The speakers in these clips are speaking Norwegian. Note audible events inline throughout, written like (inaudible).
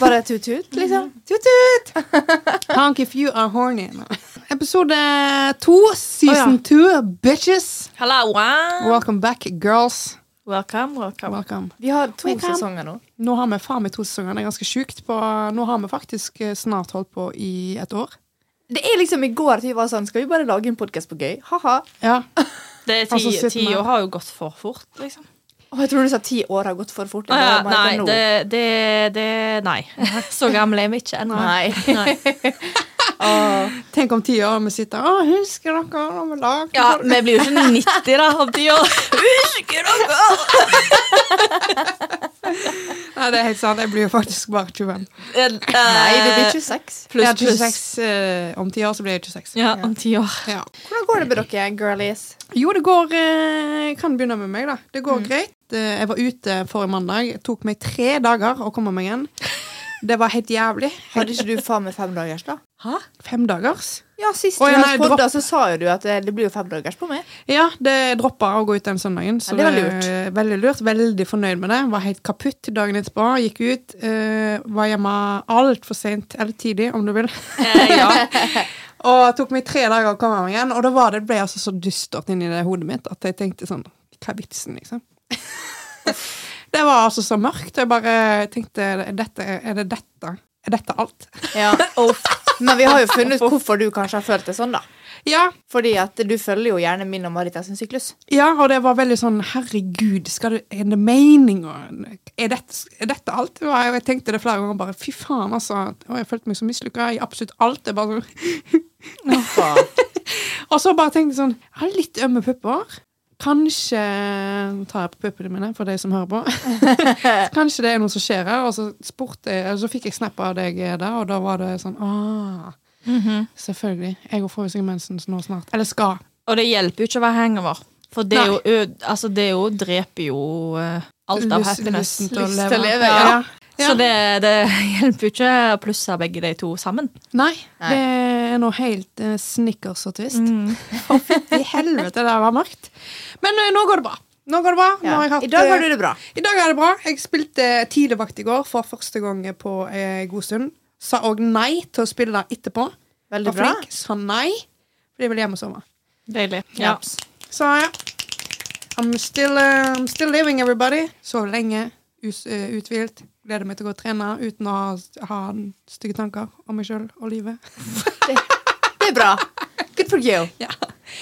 Bare tut-tut, liksom. Tut-tut! (laughs) Honk if you are horny. Episode to, season two, bitches. Hello, Welcome back, girls. welcome, welcome. Welcome. Vi har to Welcome. sesonger nå. Nå har vi faen meg to sesonger. Det er ganske sjukt. På, nå har vi faktisk eh, snart holdt på i et år. Det er liksom i går at vi var sånn Skal vi bare lage en podkast på gøy? Ha-ha. Ja. Det er ti, (laughs) Altså, ti år har jo gått for fort, liksom. Å, jeg tror du sa ti år har gått for fort. Ah, ja, nei, det, det, det Nei. (laughs) Så gammel er vi ikke ennå. Nei. Nei. (laughs) Åh. (laughs) Tenk om ti år vi sitter og husker dere når vi lagde Ja, vi blir jo ikke 90 da, om ti år. (laughs) Husker dere? (laughs) Nei, det er helt sant. Jeg blir jo faktisk bare 25. Nei, det blir 26. Pluss, Jeg er pluss. 26 eh, Om ti år så blir jeg 26. Ja, om ti år. Ja. Hvordan går det med dere, girlies? Jo, det går uh, Jeg kan begynne med meg, da. Det går greit. Uh, Jeg var ute forrige mandag. Det tok meg tre dager å komme meg igjen. Det var helt jævlig. Hadde ikke du (laughs) faen meg fem dagers, da? Hæ? Fem dagers. Ja, Sist vi nei, podda, så sa jo du at det, det blir jo fem dagers på meg. Ja, det droppa å gå ut den søndagen. Så Ja, det var lurt. Det, Veldig lurt. Veldig fornøyd med det. Var helt kaputt dagen etterpå. Gikk ut. Uh, var hjemme altfor seint, eller tidlig, om du vil. Eh, ja. (laughs) Og tok meg tre dager å komme meg igjen. Og da var det, ble jeg altså så dystert inni det hodet mitt at jeg tenkte sånn Hva er vitsen, liksom? (laughs) det var altså så mørkt. Jeg bare tenkte er dette, Er det dette? Er dette alt? Ja. (laughs) Men vi har jo funnet ut hvorfor du kanskje har følt det sånn, da. Ja, Fordi at du følger jo gjerne min og Marita sin syklus. ja, og det var veldig sånn Herregud, skal du, er det meninga? Er, dette, er dette alt? Og jeg, tenkte det flere ganger bare Fy faen, altså. Og jeg følte meg så mislykka i absolutt alt. Det bare sånn (laughs) Og så bare tenkte jeg sånn Jeg har litt ømme pupper. Kanskje Nå tar jeg på puppene mine for de som hører på. (laughs) Kanskje det er noe som skjer her. Og så jeg, eller så fikk jeg snap av deg der, og da var det sånn ah, Selvfølgelig. Jeg får jo sikkert mensen nå snart. Eller skal. Og det hjelper jo ikke å være hangover. For det, jo, altså det jo, dreper jo uh, alt av Lyst- happiness. Lyst til å leve. til å leve, ja. ja. Ja. Så det, det (laughs) hjelper jo ikke å plusse begge de to sammen. Nei, Nei. det er noe helt uh, snickers og twist. Mm. (laughs) I helvete, det var mørkt. Men eh, nå går det bra. Nå går det bra. Nå har jeg hatt, I dag har eh, du det bra. I dag er det bra. Jeg spilte tidligvakt i går for første gang på en god stund. Sa òg nei til å spille etterpå. Veldig Var bra. flink. Sa nei, fordi jeg ville hjem og sove. Deilig. Ja. Så ja. I'm still, I'm still living, everybody. Sov lenge, us, uthvilt. Gleder meg til å gå og trene uten å ha, stygge tanker om meg sjøl og livet. (laughs) Det er bra. Good for you. Ja.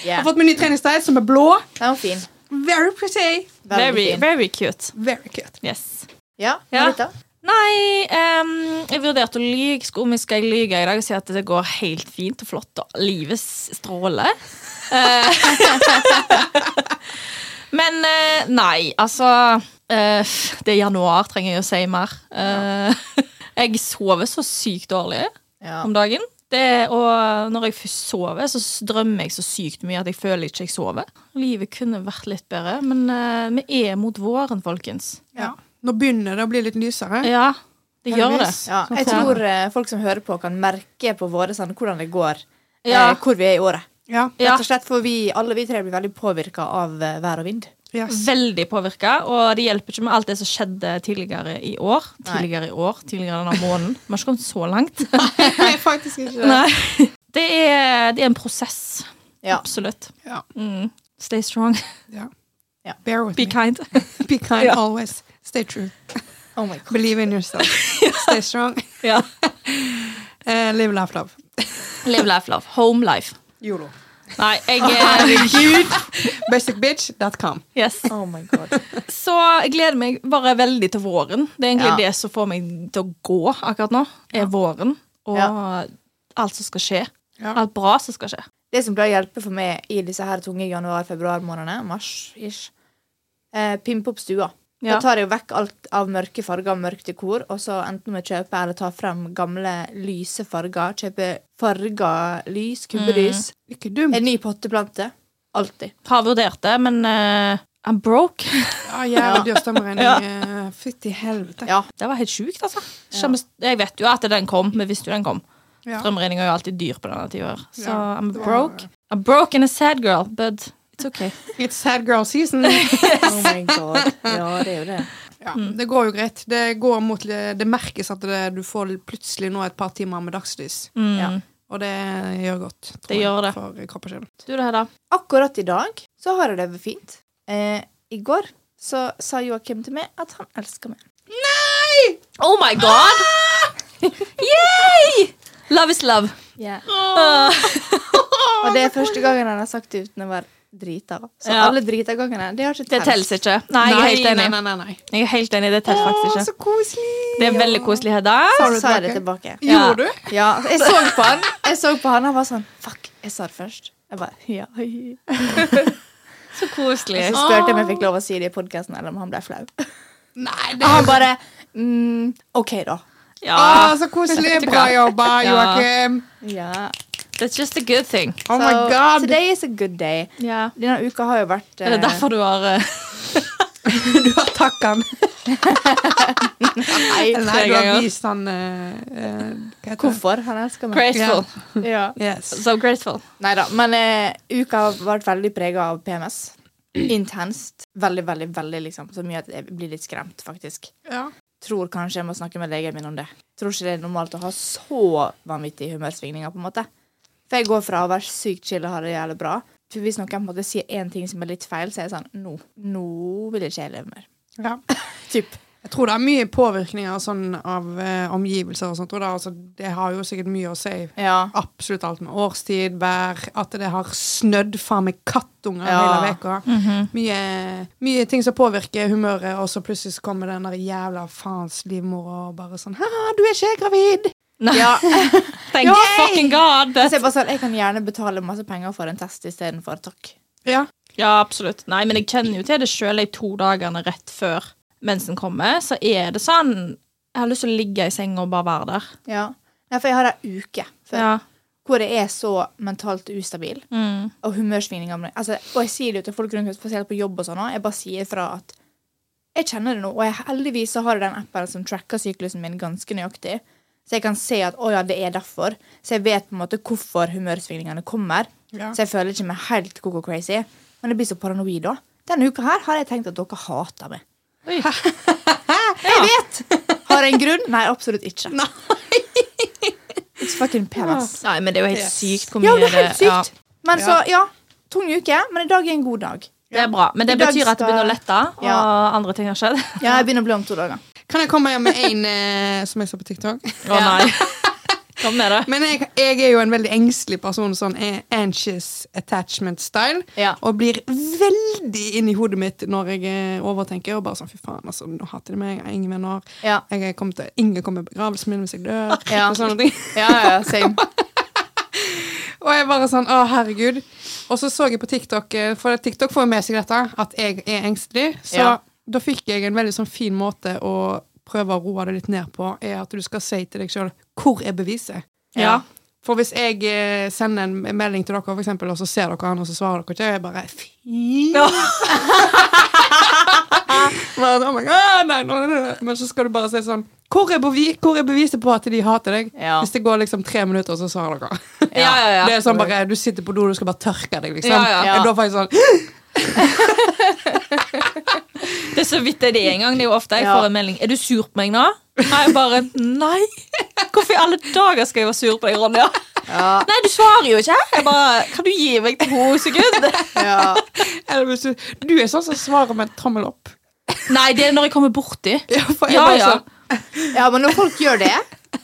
Yeah. har fått meg ny treningstøy som er blå. Den var fin. Very pretty. Very, very cute. Very cute. Yes. Ja, Ja. Nei, um, jeg vurderte å lyge. Om jeg skal lyge i dag og si at det går helt fint og flott, og livet stråler. Eh, (laughs) Men eh, nei, altså Det er januar, trenger jeg å si mer. Ja. (laughs) jeg sover så sykt dårlig Ja. om dagen. Det, og når jeg først sover, så drømmer jeg så sykt mye at jeg føler ikke jeg sover. Livet kunne vært litt bedre, men uh, vi er mot våren, folkens. Ja. Nå begynner det å bli litt lysere. Ja, det gjør det. Ja, jeg tror uh, folk som hører på, kan merke på våre sånn, hvordan det går, Ja. eh, hvor vi er i året. Ja. Rett og slett, For vi, alle vi tre blir veldig påvirka av eh, vær og vind. Yes. Veldig påvirka, og det hjelper ikke med alt det som skjedde tidligere i år. Nei. Tidligere i år, tidligere denne måneden. Vi har ikke kommet så langt. (laughs) Nei, faktisk ikke. Nei. Det er, det er en prosess. Ja. Absolutt. Ja. Mm. Stay strong. Ja. Ja. Bear with Be me. kind. (laughs) Be kind always. Stay true. Oh my God. Believe in yourself. (laughs) Stay strong. ja. Eh, live, laugh, love. Live life, love. Home life. Yolo. Nei, jeg Herregud! Basicbitch.com. Yes. Oh my God. Så jeg gleder meg bare veldig til våren. Det er egentlig Ja. det som får meg til å gå akkurat nå. Er våren. Og Ja. alt som skal skje. Ja. Alt bra som skal skje. Det som pleier å hjelpe for meg i disse her tunge januar-februar-månedene, mars-ish, eh, pimpe opp stua. Ja. Da tar jeg jo vekk alt av mørke farger og mørkt dekor, og så enten må jeg kjøpe eller ta frem gamle lyse farger. Kjøpe farga lys, kubbelys. Ikke dumt. En ny potteplante. Alltid. Har vurdert det, men uh, I'm broke. (laughs) Ja, jævlig dyr strømregning. Ja. eh, Fytti helvete. Ja. Det var helt sjukt, altså. Jeg vet jo at den kom. Vi visste jo den kom. Ja. Strømregninga er jo alltid dyr på denne tida. Så Ja, I'm broke. I'm broke and a sad girl, but it's okay. (laughs) It's sad girl season. Oh my (laughs) god. Ja, det er jo det. Ja, Det går jo greit. Det går mot Det merkes at det, du får plutselig nå et par timer med dagslys. Mm. Ja. Og det gjør godt. tror Det jeg, gjør det. For kropp og sjel. Du det, Hedda? Akkurat i dag så har jeg det fint. Eh, I går så sa Joakim til meg at han elsker meg. Nei! Oh my god! (laughs) Yay! Love is love. Ah. Og det er første gangen han har sagt det uten å være drita. Så Ja. alle drita gangene, det har ikke Det teller ikke. Nei, jeg er helt enig. Nei, nei, nei, nei. Jeg er helt enig, Det teller faktisk Å, ikke. så koselig! Det er veldig koselig, Hedda. Sa du sa det tilbake? Ja. Gjorde du? Ja, jeg så på han Jeg så på han, han var sånn Fuck, jeg sa det først. Jeg bare, ja. (laughs) Så koselig. Så spurte jeg om jeg fikk lov å si det i podkasten, eller om han ble flau. Nei, det Og han bare mm, OK, da. Ja, Å, så koselig! (laughs) Bra jobba, Ja. Joakim. Ja. That's just a good thing. Oh so, my god! Today is a good day. Yeah. Denne uka har jo vært Er det eh, derfor du har uh, (laughs) Du har takka han. (laughs) Nei, nei, du har vist han uh? Hvorfor? Han elsker meg. grateful? Ja. Yes. So grateful. Nei da. Men eh, uka har vært veldig prega av PMS. (clears throat) Intenst. Veldig, veldig, veldig liksom. Så mye at jeg blir litt skremt, faktisk. Ja. Tror kanskje jeg må snakke med legen min om det. Tror ikke det er normalt å ha så vanvittige humørsvingninger, på en måte. For jeg går fra å være sykt chill og ha det jævlig bra, For hvis noen på en måte sier én ting som er litt feil, så er jeg sånn Nå, nå vil ikke jeg leve mer. ja. (laughs) Typ. Jeg tror det er mye påvirkninger sånn, av eh, omgivelser og sånt. Og det, altså, det har jo sikkert mye å si. Ja. Absolutt alt med årstid, vær, at det har snødd faen meg kattunger Ja. hele uka. Mm -hmm. Mye, mye ting som påvirker humøret, og så plutselig kommer den der jævla faens livmor og bare sånn Haha, du er ikke gravid! Nei, ja. (laughs) thank Yay! fucking god! Så jeg, bare sånn, jeg kan gjerne betale masse penger for en test istedenfor takk. Ja. Ja, absolutt. Nei, men jeg kjenner jo til det sjøl de to dagene rett før mensen kommer. Så er det sånn Jeg har lyst til å ligge i senga og bare være der. Ja. ja for jeg har ei uke før, Ja. hvor jeg er så mentalt ustabil. Mm. og humørsvingninger. Altså, og jeg sier det jo til folk rundt spesielt på jobb og sånn. Jeg bare sier fra at jeg kjenner det nå, og jeg, heldigvis så har jeg den appen som tracker syklusen min ganske nøyaktig. Så jeg kan se at å ja, det er derfor. Så jeg vet på en måte hvorfor humørsvingningene kommer. Ja. Så jeg føler ikke meg helt koko crazy. Men jeg blir så paranoid da. Denne uka her har jeg tenkt at dere hater meg. (laughs) Jeg vet! Har jeg en grunn? Nei, absolutt ikke. Nei. (laughs) It's fucking PMS. Nei, men det er jo helt sykt hvor mye Ja, det er helt ja, sykt. Men så, ja. Tung uke, men i dag er en god dag. det er bra. Men det betyr at det begynner å lette, og Ja. andre ting har skjedd. Ja, jeg (laughs) begynner å bli om to dager. Kan jeg komme med en eh, som jeg så på TikTok? Å nei. (laughs) Kom med det. Men jeg, jeg er jo en veldig engstelig person, sånn eh, anxious attachment style. Ja. Og blir veldig inni hodet mitt når jeg eh, overtenker. Og bare sånn, fy faen, altså, nå hater de meg, jeg har ingen venner. Ja. Jeg kommer til, ingen kommer i begravelsen min hvis jeg dør. (laughs) Ja. Og sånne ting. Ja, ja, same. (laughs) Og jeg bare sånn, å herregud. Og så så jeg på TikTok, eh, for TikTok får jo med seg dette, at jeg er engstelig. Så Ja. Da fikk jeg en veldig sånn fin måte å prøve å roe det litt ned på, er at du skal si til deg sjøl hvor er beviset? Ja. For hvis jeg eh, sender en melding til dere, for eksempel, og så ser dere han, og så svarer dere ikke, jeg bare fy (laughs) Men, oh God, nei, nei, nei. Men så skal du bare si sånn hvor er, hvor er beviset på at de hater deg? Ja. Hvis det går liksom tre minutter, så svarer dere. Ja, ja, ja. Det er sånn bare, Du sitter på do, du skal bare tørke deg, liksom. Ja, ja. Da får jeg sånn (laughs) Det er så vidt det er det en gang. Det er jo ofte jeg Ja. får en melding. Er du sur på meg nå? Nei, jeg bare Nei. Hvorfor i alle dager skal jeg være sur på deg, Ronja? Ja, Nei, du svarer jo ikke. Jeg bare Kan du gi meg to sekunder? ja. Du, du er sånn som svarer med en tommel opp. Nei, det er når jeg kommer borti. Ja, for jeg Ja, bare ja. sånn ja, men når folk gjør det,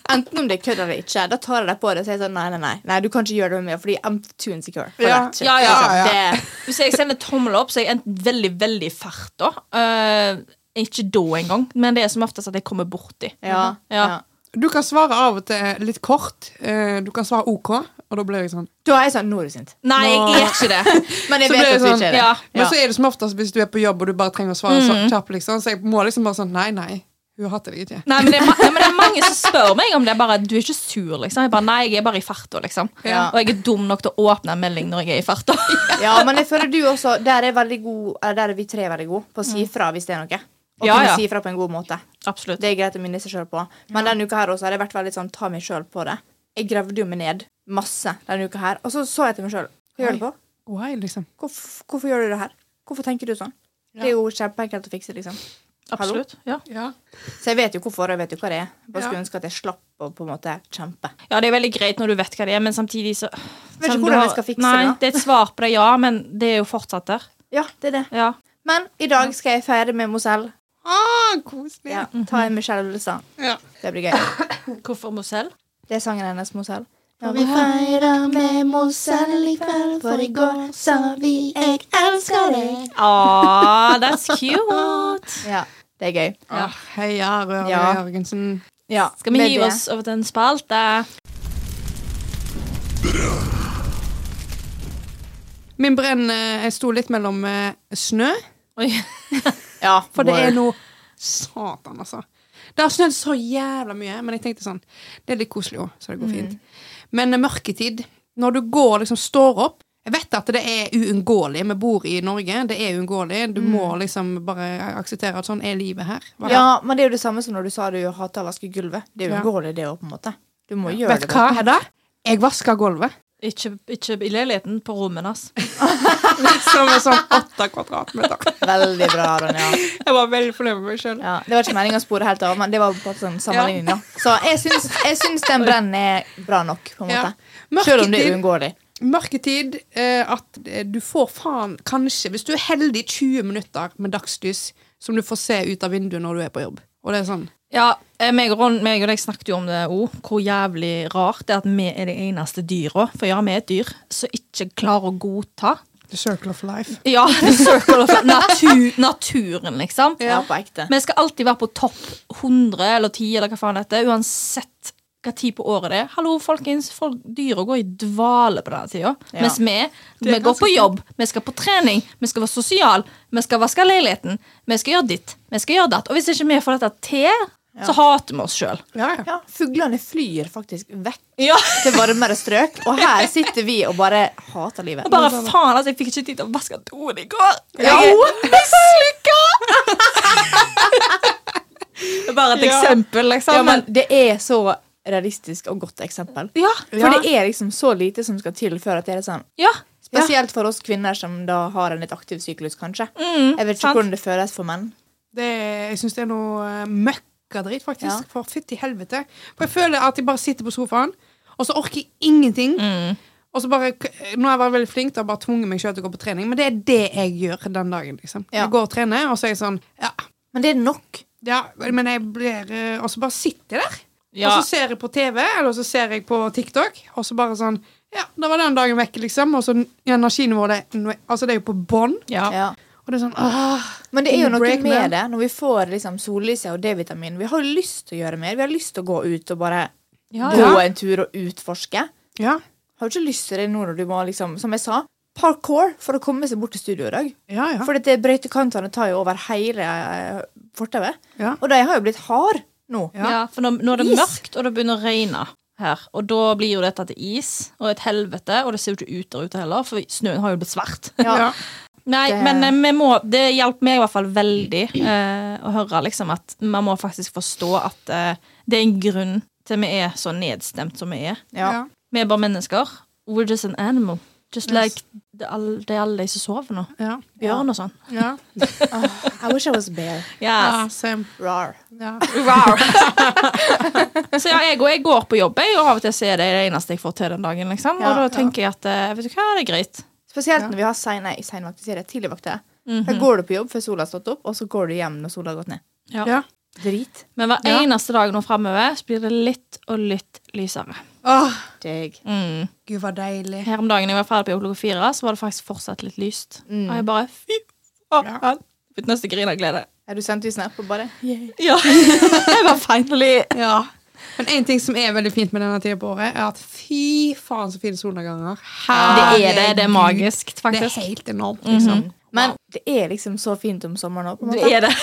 enten om det er kødd eller ikke, da tar jeg deg på det og sier sånn nei, nei, nei, nei, du kan ikke gjøre det med meg, fordi I'm too insecure. For Ja. that shit, Ja, ja, ja. Det, Hvis jeg sender tommel opp, så er jeg enten veldig, veldig fælt da. Uh, ikke da engang, men det er som oftest at jeg kommer borti. ja, Ja. ja. Du kan svare av og til litt kort. Eh, Du kan svare OK, og da blir jeg sånn. Da er jeg sånn Nå er du sint. Nei, jeg er ikke det. (laughs) Men jeg Så vet at du sånn- ikke er det. Ja. Men så er det som oftest hvis du er på jobb og du bare trenger å svare så kjapt, liksom. Så jeg må liksom bare sånn Nei, nei. Hun hater deg ikke. Nei, men det, er, nei, men det er mange som spør meg om det. er bare, Du er ikke sur, liksom. Jeg bare, Nei, jeg er bare i farta, liksom. Ja. Og jeg er dum nok til å åpne en melding når jeg er i farta. (laughs) Ja, men jeg føler du også Der er, god, der er vi tre veldig gode på å si fra hvis det er noe. Og Ja, kunne ja. si fra på en god måte. Absolutt. Det er greit å minne seg sjøl på. Men denne uka her også har jeg vært veldig sånn ta meg sjøl på det. Jeg gravde jo meg ned masse denne uka her, og så så jeg til meg sjøl. Hva gjør du på? Why, liksom? Hvorfor, hvorfor gjør du det her? Hvorfor tenker du sånn? Det er jo kjempeenkelt å fikse, liksom. Absolutt. Ja. Ja. Så jeg vet jo hvorfor, jeg vet jo hva det er. Jeg bare Ja. ønske at jeg slapp å på en måte kjempe. ja, det er veldig greit når du vet hva det er, men samtidig så Vet ikke hvordan har- jeg skal fikse Nei, det. Nei, det er et svar på det, ja, men det er jo fortsatt der. Ja, det er det. Ja. Men i dag skal jeg feire med Mozell. Ah, koselig. Ja, ta en Michelle Ullestad. Ja. Det blir gøy. (coughs) Hvorfor Mozell? Det er sangen hennes, Mozell. Ja, vi feirer med Mozell i kveld, for i går sa vi 'jeg elsker deg'. Ah, that's cute. (laughs) Ja, det er gøy. Ah, heia Røre Ja. Jørgensen. Ja, Skal vi gi oss over til en spalte? Min brenn eh, Jeg sto litt mellom eh, snø, Oi. (laughs) Ja, for det er noe Satan, altså. Det har snødd så jævla mye, men jeg tenkte sånn Det er litt koselig òg, så det går fint. Men mørketid, når du går liksom står opp Jeg vet at det er uunngåelig. Vi bor i Norge, det er uunngåelig. Du må liksom bare akseptere at sånn er livet her. Bare- Ja, men det er jo det samme som når du sa du hater å vaske gulvet. Det er Ja. uunngåelig, det òg, på en måte. Du må gjøre Vet det. du hva, Hedda? Jeg vasker gulvet. Ikke, ikke i leiligheten, på rommet hans. (laughs) Som er sånn åtte kvadratmeter. Veldig bra, Ronja. Jeg var veldig fornøyd med meg sjøl. Ja, det var ikke meninga å spore helt av, men det var på en sånn sammenligning. da. Så jeg syns, jeg syns den brennen er bra nok, på en Ja. måte. Selv om det er uunngåelig. Mørketid, eh, at eh, du får faen kanskje, hvis du er heldig, 20 minutter med dagslys som du får se ut av vinduet når du er på jobb. Og det er sånn Ja, eh, meg og, Ron, meg og deg snakket jo om det òg, hvor jævlig rart det er at vi er de eneste dyra, for ja, vi er et dyr, som ikke klarer å godta The circle of life. Ja, the circle of (laughs) natur, naturen, liksom. Ja, på ekte. Vi skal alltid være på topp 100 eller 10 eller hva faen dette er, uansett hva tid på året det er. Hallo, folkens. Folk, dyra går i dvale på denne tida. Ja. Mens vi, vi går på jobb, vi skal på trening, vi skal være sosial, vi skal vaske leiligheten, vi skal gjøre ditt, vi skal gjøre datt. Og hvis ikke vi får dette til, så hater vi oss sjøl. Ja, ja. Ja, Fuglene flyr faktisk vekk Ja. til varmere strøk, og her sitter vi og bare hater livet. Og bare faen, altså, jeg fikk ikke tid til å vaske doen i går. Ja. Jeg er mislykka! (laughs) Bare et Ja. eksempel, liksom. Ja, men det er så realistisk og godt eksempel. ja. For det er liksom så lite som skal til før at det er sånn ja. Spesielt for oss kvinner som da har en litt aktiv syklus, kanskje. Mm, Jeg vet ikke sant. hvordan det føles for menn. Det, jeg syns det er noe møkkadrit, møkkadritt, faktisk. Ja. For fytti helvete. For jeg føler at jeg bare sitter på sofaen, og så orker jeg ingenting. Mm. Og så bare, Nå har jeg vært veldig flink til å bare tvunget meg sjøl til å gå på trening, men det er det jeg gjør den dagen. liksom. Ja. Jeg går og trener, og så er jeg sånn Ja, Men det er nok. ja men jeg blir eh, Og så bare sitter jeg der. Ja. Og så ser jeg på TV, eller så ser jeg på TikTok, og så bare sånn Ja, da var den dagen vekk, liksom. Og så energinivået det, Altså, det er jo på bånn. Ja. Ja. Og det er sånn åh, Men det er jo noe med man. det når vi får liksom sollyset og D-vitamin. Vi har jo lyst til å gjøre mer. Vi har lyst til å gå ut og bare Ja, gå en tur og utforske. Ja. Har du ikke lyst til det nå når du må liksom, som jeg sa, parkour for å komme seg bort til studio i dag. Ja, ja. For brøytekantene tar jo over hele eh, fortauet. Ja. Og de har jo blitt hard nå. Ja. Ja, for nå, nå er det Is. mørkt, og det begynner å regne her. Og da blir jo dette til is og et helvete, og det ser jo ikke ut der ute heller, for snøen har jo blitt svart. Ja. (laughs) Nei, Det- men eh, vi må, det hjalp meg i hvert fall veldig eh, å høre liksom at man må faktisk forstå at eh, det er en grunn til vi er så nedstemt som vi er. Ja. Ja. Vi er bare mennesker. We're just an animal. Just Yes. like det er alle, alle de som sover nå. Ja. Bjørn og sånn. Ja. (laughs) I wish I was a bear. ja, Yes. same. Rar. Ja. (laughs) Så ja, jeg, jeg går på jobb, jeg, og av og til så er det det eneste jeg får til den dagen. liksom. Ja, og da ja. tenker jeg at eh, vet du hva, det er greit. Spesielt Ja. når vi har sein, seinvakt, sier jeg. Tidligvakter. Mhm. Da går du på jobb før sola har stått opp, og så går du hjem når sola har gått ned. Ja. ja. Drit. Men hver Ja. eneste dag nå framover så blir det litt og litt lysere. Åh, Digg. Mm. gud, var deilig. Her om dagen jeg var ferdig på klokka fire, så var det faktisk fortsatt litt lyst. Mm. Og jeg bare fy Ja. faen. Fikk nesten grine av glede. Ja, du sendte jo snap og bare yeah. Ja. (laughs) jeg var finally Ja. Men en ting som er veldig fint med denne tida på året, er at fy faen så fine solnedganger. Det er det. Det er magisk, magisk, Det er helt enormt, liksom. Mhm. Men det er liksom så fint om sommeren òg, på en måte. Det er det.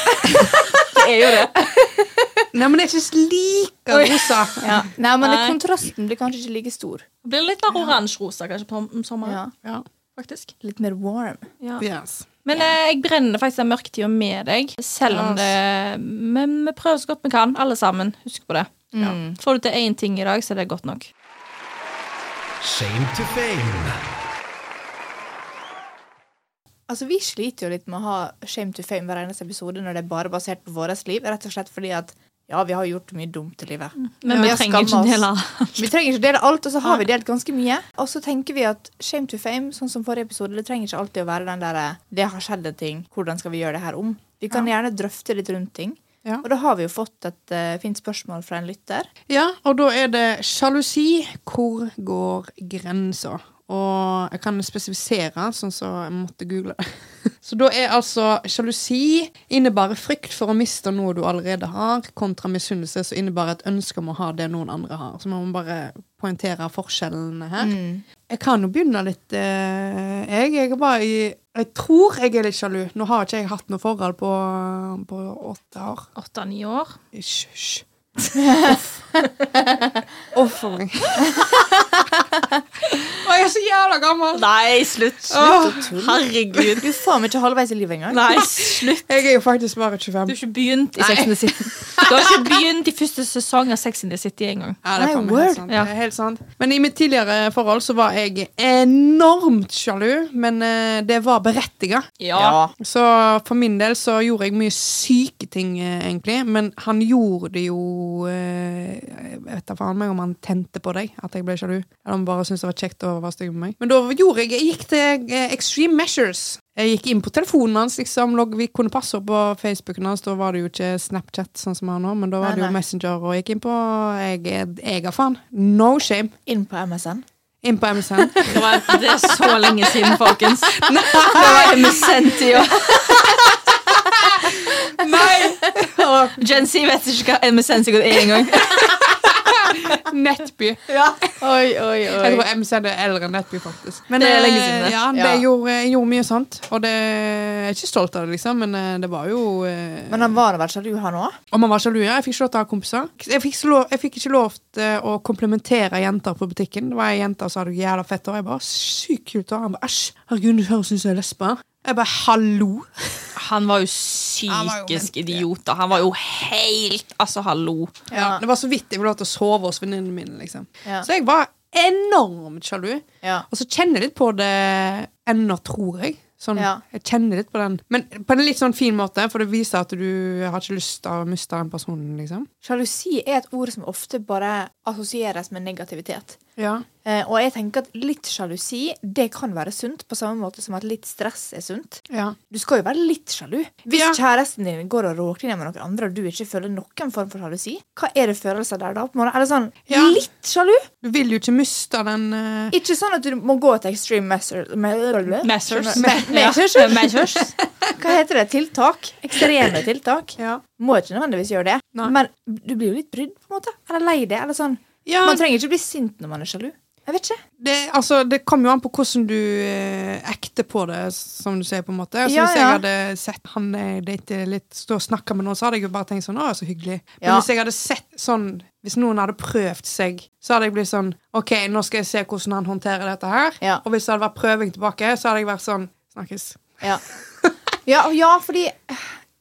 (laughs) det er jo det. (laughs) (laughs) Nei, men det er ikke like rosa. Ja. Nei, men Nei. kontrasten blir kanskje ikke like stor. Det blir litt mer oransje-rosa kanskje på om sommeren. Ja. Ja. faktisk. Litt mer warm. Ja. Yes. Men eh, jeg brenner faktisk den mørketida med deg, selv om det Men vi prøver så godt vi kan, alle sammen. Husk på det. Mm. Får du til én ting i dag, så er det godt nok. Shame to fame. Altså, Vi sliter jo litt med å ha shame to fame hver eneste episode når det er bare basert på vårt liv. Rett og slett fordi at ja, vi har gjort mye dumt i livet. Men vi vi trenger ikke dele (laughs) alt. Vi trenger ikke dele alt, og så har vi delt ganske mye. Og så tenker vi at shame to fame, sånn som forrige episode, det trenger ikke alltid å være den derre det har skjedd en ting, hvordan skal vi gjøre det her om? Vi kan gjerne drøfte litt rundt ting. Ja. Og da har vi jo fått et uh, fint spørsmål fra en lytter. Ja, og da er det sjalusi. Hvor går grensa? Og jeg kan spesifisere, sånn så jeg måtte google det. (laughs) Så da er altså sjalusi innebærer frykt for å miste noe du allerede har, kontra misunnelse som innebærer et ønske om å ha det noen andre har. Så man må bare poengtere forskjellene her. Jeg kan jo begynne litt eh, Jeg jeg bare i Jeg tror jeg er litt sjalu. Nå har ikke jeg hatt noe forhold på, på åtte år. Åtte-ni år. Hysj, hysj. (laughs) Uff for meg. (laughs) Å, jeg er så jævla gammel! Nei, slutt. Åh. Herregud. Du er faen meg ikke halvveis i livet engang. Nei, slutt. Jeg er jo faktisk bare Du 25. har ikke begynt i Sex and the City. Du har ikke begynt i første sesong av Sex and the City engang. Ja, det er Nei, faen meg word. helt sant. Ja. Det er helt sant. Men i mitt tidligere forhold så var jeg enormt sjalu, men eh, det var berettiga. Ja. Så for min del så gjorde jeg mye syke ting, eh, egentlig. Men han gjorde det jo eh, Jeg vet da faen meg om han tente på deg, at jeg ble sjalu. Eller om bare syntes det var kjekt å være stygg med meg. Men da gjorde jeg Jeg gikk til eh, extreme measures. Jeg gikk inn på telefonen hans, liksom. Log, vi kunne passe opp på Facebooken hans. Da var det jo ikke Snapchat, sånn som vi har nå, men da var Nei, det jo nei. Messenger, og jeg gikk inn på Jeg, jeg har faen. No shame. Inn på MSN. Inn på MSN. (laughs) Det, var, det er så lenge siden, folkens. (laughs) Det var MSN-tida. Nei! Gen Z vet ikke hva MSN sikkert er engang. (laughs) Nettby. Oi, oi, Jeg tror MC er eldre enn Nettby, faktisk. Men Det er eh, lenge siden, det. Ja, det Ja. Gjorde, jeg gjorde mye sånt. Og det, jeg er ikke stolt av det, liksom, men eh, det var jo eh, Men han var da vel sjalu, han òg? Om han var sjalu, ja. Jeg fikk ikke lov til å ha kompiser. Jeg fikk, lov, jeg fikk ikke lov til å komplimentere jenter på butikken. Det var ei jente som hadde jævla fett hår. Jeg bare sykt kult hår. Han bare æsj, herregud, du høres ut som ei lesbe. Jeg bare hallo. Han var jo psykisk idiot. da. Han var jo helt Altså, hallo. Ja, det var så vidt jeg ville lov til å sove hos venninnene mine, liksom. Ja. Så jeg var enormt sjalu. Ja. Og så kjenner jeg litt på det ennå, tror jeg. Sånn. Jeg kjenner litt på den. Men på en litt sånn fin måte, for det viser at du har ikke lyst til å miste den personen, liksom. Sjalusi er et ord som ofte bare assosieres med negativitet. Ja. Eh, og jeg tenker at litt sjalusi det kan være sunt, på samme måte som at litt stress er sunt. ja. Du skal jo være litt sjalu. Hvis Ja. kjæresten din går og råker ned med noen andre, og du ikke føler noen form for sjalusi, hva er det følelser der da? Er det sånn Ja. litt sjalu? Du vil jo ikke miste den uh... Ikke sånn at du må gå til extreme measures Measures. Me- measures? (laughs) (laughs) Measures. Hva heter det? Tiltak? Ekstreme (laughs) tiltak? Ja. Må ikke nødvendigvis gjøre det. Nei. Men du blir jo litt brydd, på en måte. Eller lei det. Eller sånn. Ja Man trenger ikke bli sint når man er sjalu. Jeg vet ikke. det, altså, det kommer jo an på hvordan du eh, ekter på det, som du sier, på en måte. altså, Ja, hvis jeg ja. hadde sett han eh, date litt, stå og snakke med noen, så hadde jeg jo bare tenkt sånn Å, så hyggelig. Men hvis jeg hadde sett sånn Hvis noen hadde prøvd seg, så hadde jeg blitt sånn OK, nå skal jeg se hvordan han håndterer dette her. Og hvis det hadde vært prøving tilbake, så hadde jeg vært sånn Snakkes. Ja, ja, ja fordi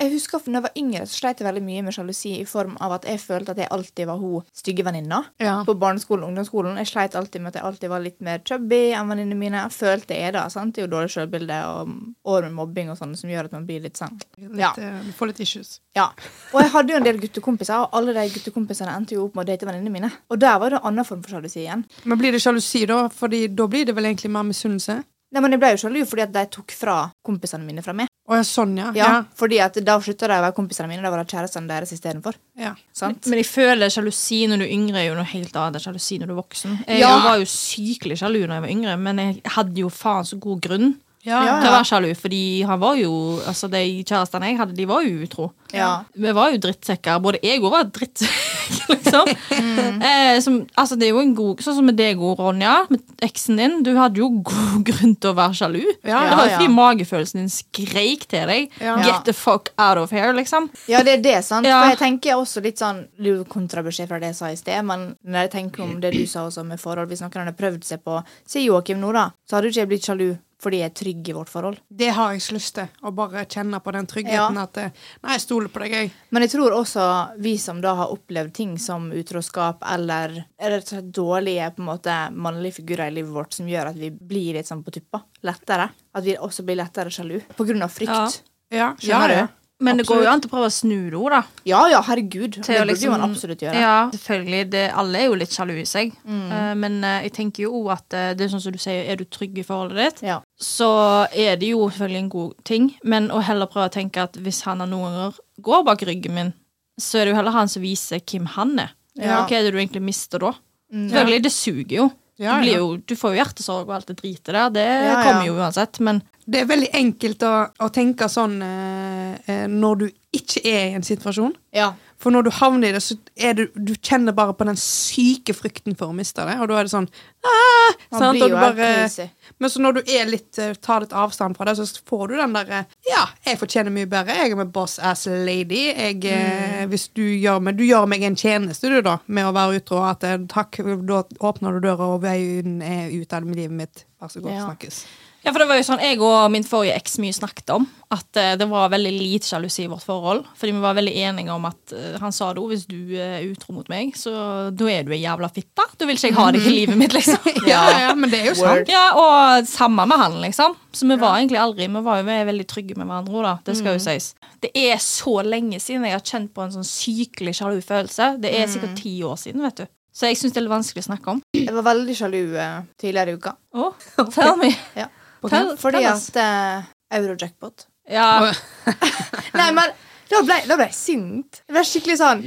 jeg husker for når jeg var yngre, så sleit jeg veldig mye med sjalusi i form av at jeg følte at jeg alltid var hun stygge venninna. Ja. På barneskolen og ungdomsskolen. Jeg sleit alltid med at jeg alltid var litt mer chubby enn venninnene mine. Jeg følte jeg da, sant? Det er jo dårlig selvbilde og år med mobbing og sånn som gjør at man blir litt sånn. Ja. eh, du får litt issues. Ja. Og jeg hadde jo en del guttekompiser, og alle de guttekompisene endte jo opp med å date venninnene mine. Og der var det en annen form for sjalusi igjen. Men blir det sjalusi, da? Fordi da blir det vel egentlig mer misunnelse? Nei, men Jeg ble jo sjalu fordi at de tok fra kompisene mine fra meg. Å ja, sånn, ja. Ja, Fordi at da slutta de å være kompisene mine, da var det kjærestene deres istedenfor. ja. Sant? Men jeg føler sjalusi når du er yngre er jo noe helt annet enn sjalusi når du er voksen. Jeg Ja. var jo sykelig sjalu når jeg var yngre, men jeg hadde jo faen så god grunn Ja. Ja. til å være sjalu. Fordi han var jo Altså, de kjærestene jeg hadde, de var jo utro. Ja. Vi var jo drittsekker. Både jeg òg var drittsekk, (laughs) liksom. Mm. Eh, som, altså, det er jo en god Sånn som med deg og Ronja, med eksen din. Du hadde jo god (laughs) grunn til å være sjalu. Ja, det var jo ja. fordi magefølelsen din skreik til deg. Ja. Get the fuck out of here, liksom. Ja, det er det, sant? Ja. For jeg tenker også litt sånn Det er kontrabeskjed fra det jeg sa i sted, men når jeg tenker om det du sa også med forhold Hvis noen hadde prøvd seg på Si Joakim nå, da, så hadde du ikke blitt sjalu fordi jeg er trygg i vårt forhold. Det har jeg så lyst til. Å bare kjenne på den tryggheten Ja. at det... Nei, jeg stoler på deg, jeg. Men jeg tror også vi som da har opplevd ting som utroskap eller rett og slett dårlige på en måte, mannlige figurer i livet vårt som gjør at vi blir litt sånn på tuppa. Lettere. At vi også blir lettere sjalu. På grunn av frykt. Ja. Ja, Skjønner ja. du? Men det går jo an til å prøve å snu det òg, da. Ja, ja, herregud. Til det liksom, burde man absolutt gjøre. Ja, selvfølgelig. Det, alle er jo litt sjalu i seg. Eh, men uh, jeg tenker jo òg at uh, det er sånn som du sier, er du trygg i forholdet ditt, Ja. så er det jo selvfølgelig en god ting. Men å heller prøve å tenke at hvis han har noen ganger går bak ryggen min, så er det jo heller han som viser hvem han er. Ja. Hva er det du egentlig mister da? Mm. Selvfølgelig, det suger jo. Ja, ja. jo du får jo hjertesorg og alt det dritet der. Det Ja, ja. kommer jo uansett. Men Det er veldig enkelt å, å tenke sånn eh, eh, når du ikke er i en situasjon. Ja. For når du havner i det, så er du Du kjenner bare på den syke frykten for å miste det, og da er det sånn ah, sant? blir jo bare. Men så når du litt eh, tar litt avstand fra det, så får du den derre Ja, jeg fortjener mye bedre. Jeg er med boss ass lady. Jeg, mm. Hvis du gjør meg Du gjør meg en tjeneste, du, da, med å være utro. At eh, takk, da åpner du døra, og veien er ut av livet mitt. Vær så god, Ja. snakkes. Ja, for det var jo sånn jeg og min forrige eks mye snakket om. At eh, det var veldig lite sjalusi i vårt forhold. Fordi vi var veldig enige om at eh, han sa det òg, hvis du er utro mot meg, så da er du ei jævla fitte. Da vil ikke jeg ha deg i livet mitt, liksom. (laughs) Ja, ja, men det er jo sant. Ja, og samme med han, liksom. Så vi var egentlig aldri Vi var jo veldig trygge med hverandre da. Det skal jo sies. Det er så lenge siden jeg har kjent på en sånn sykelig sjalu følelse. Det er sikkert ti år siden, vet du. Så jeg syns det er litt vanskelig å snakke om. Jeg var veldig sjalu eh, tidligere i uka. Oh, tell me. Ja. Tell, Fordi at eh, Eurojackpot Ja, (laughs) Nei, men da ble, da ble jeg sint. Jeg ble skikkelig sånn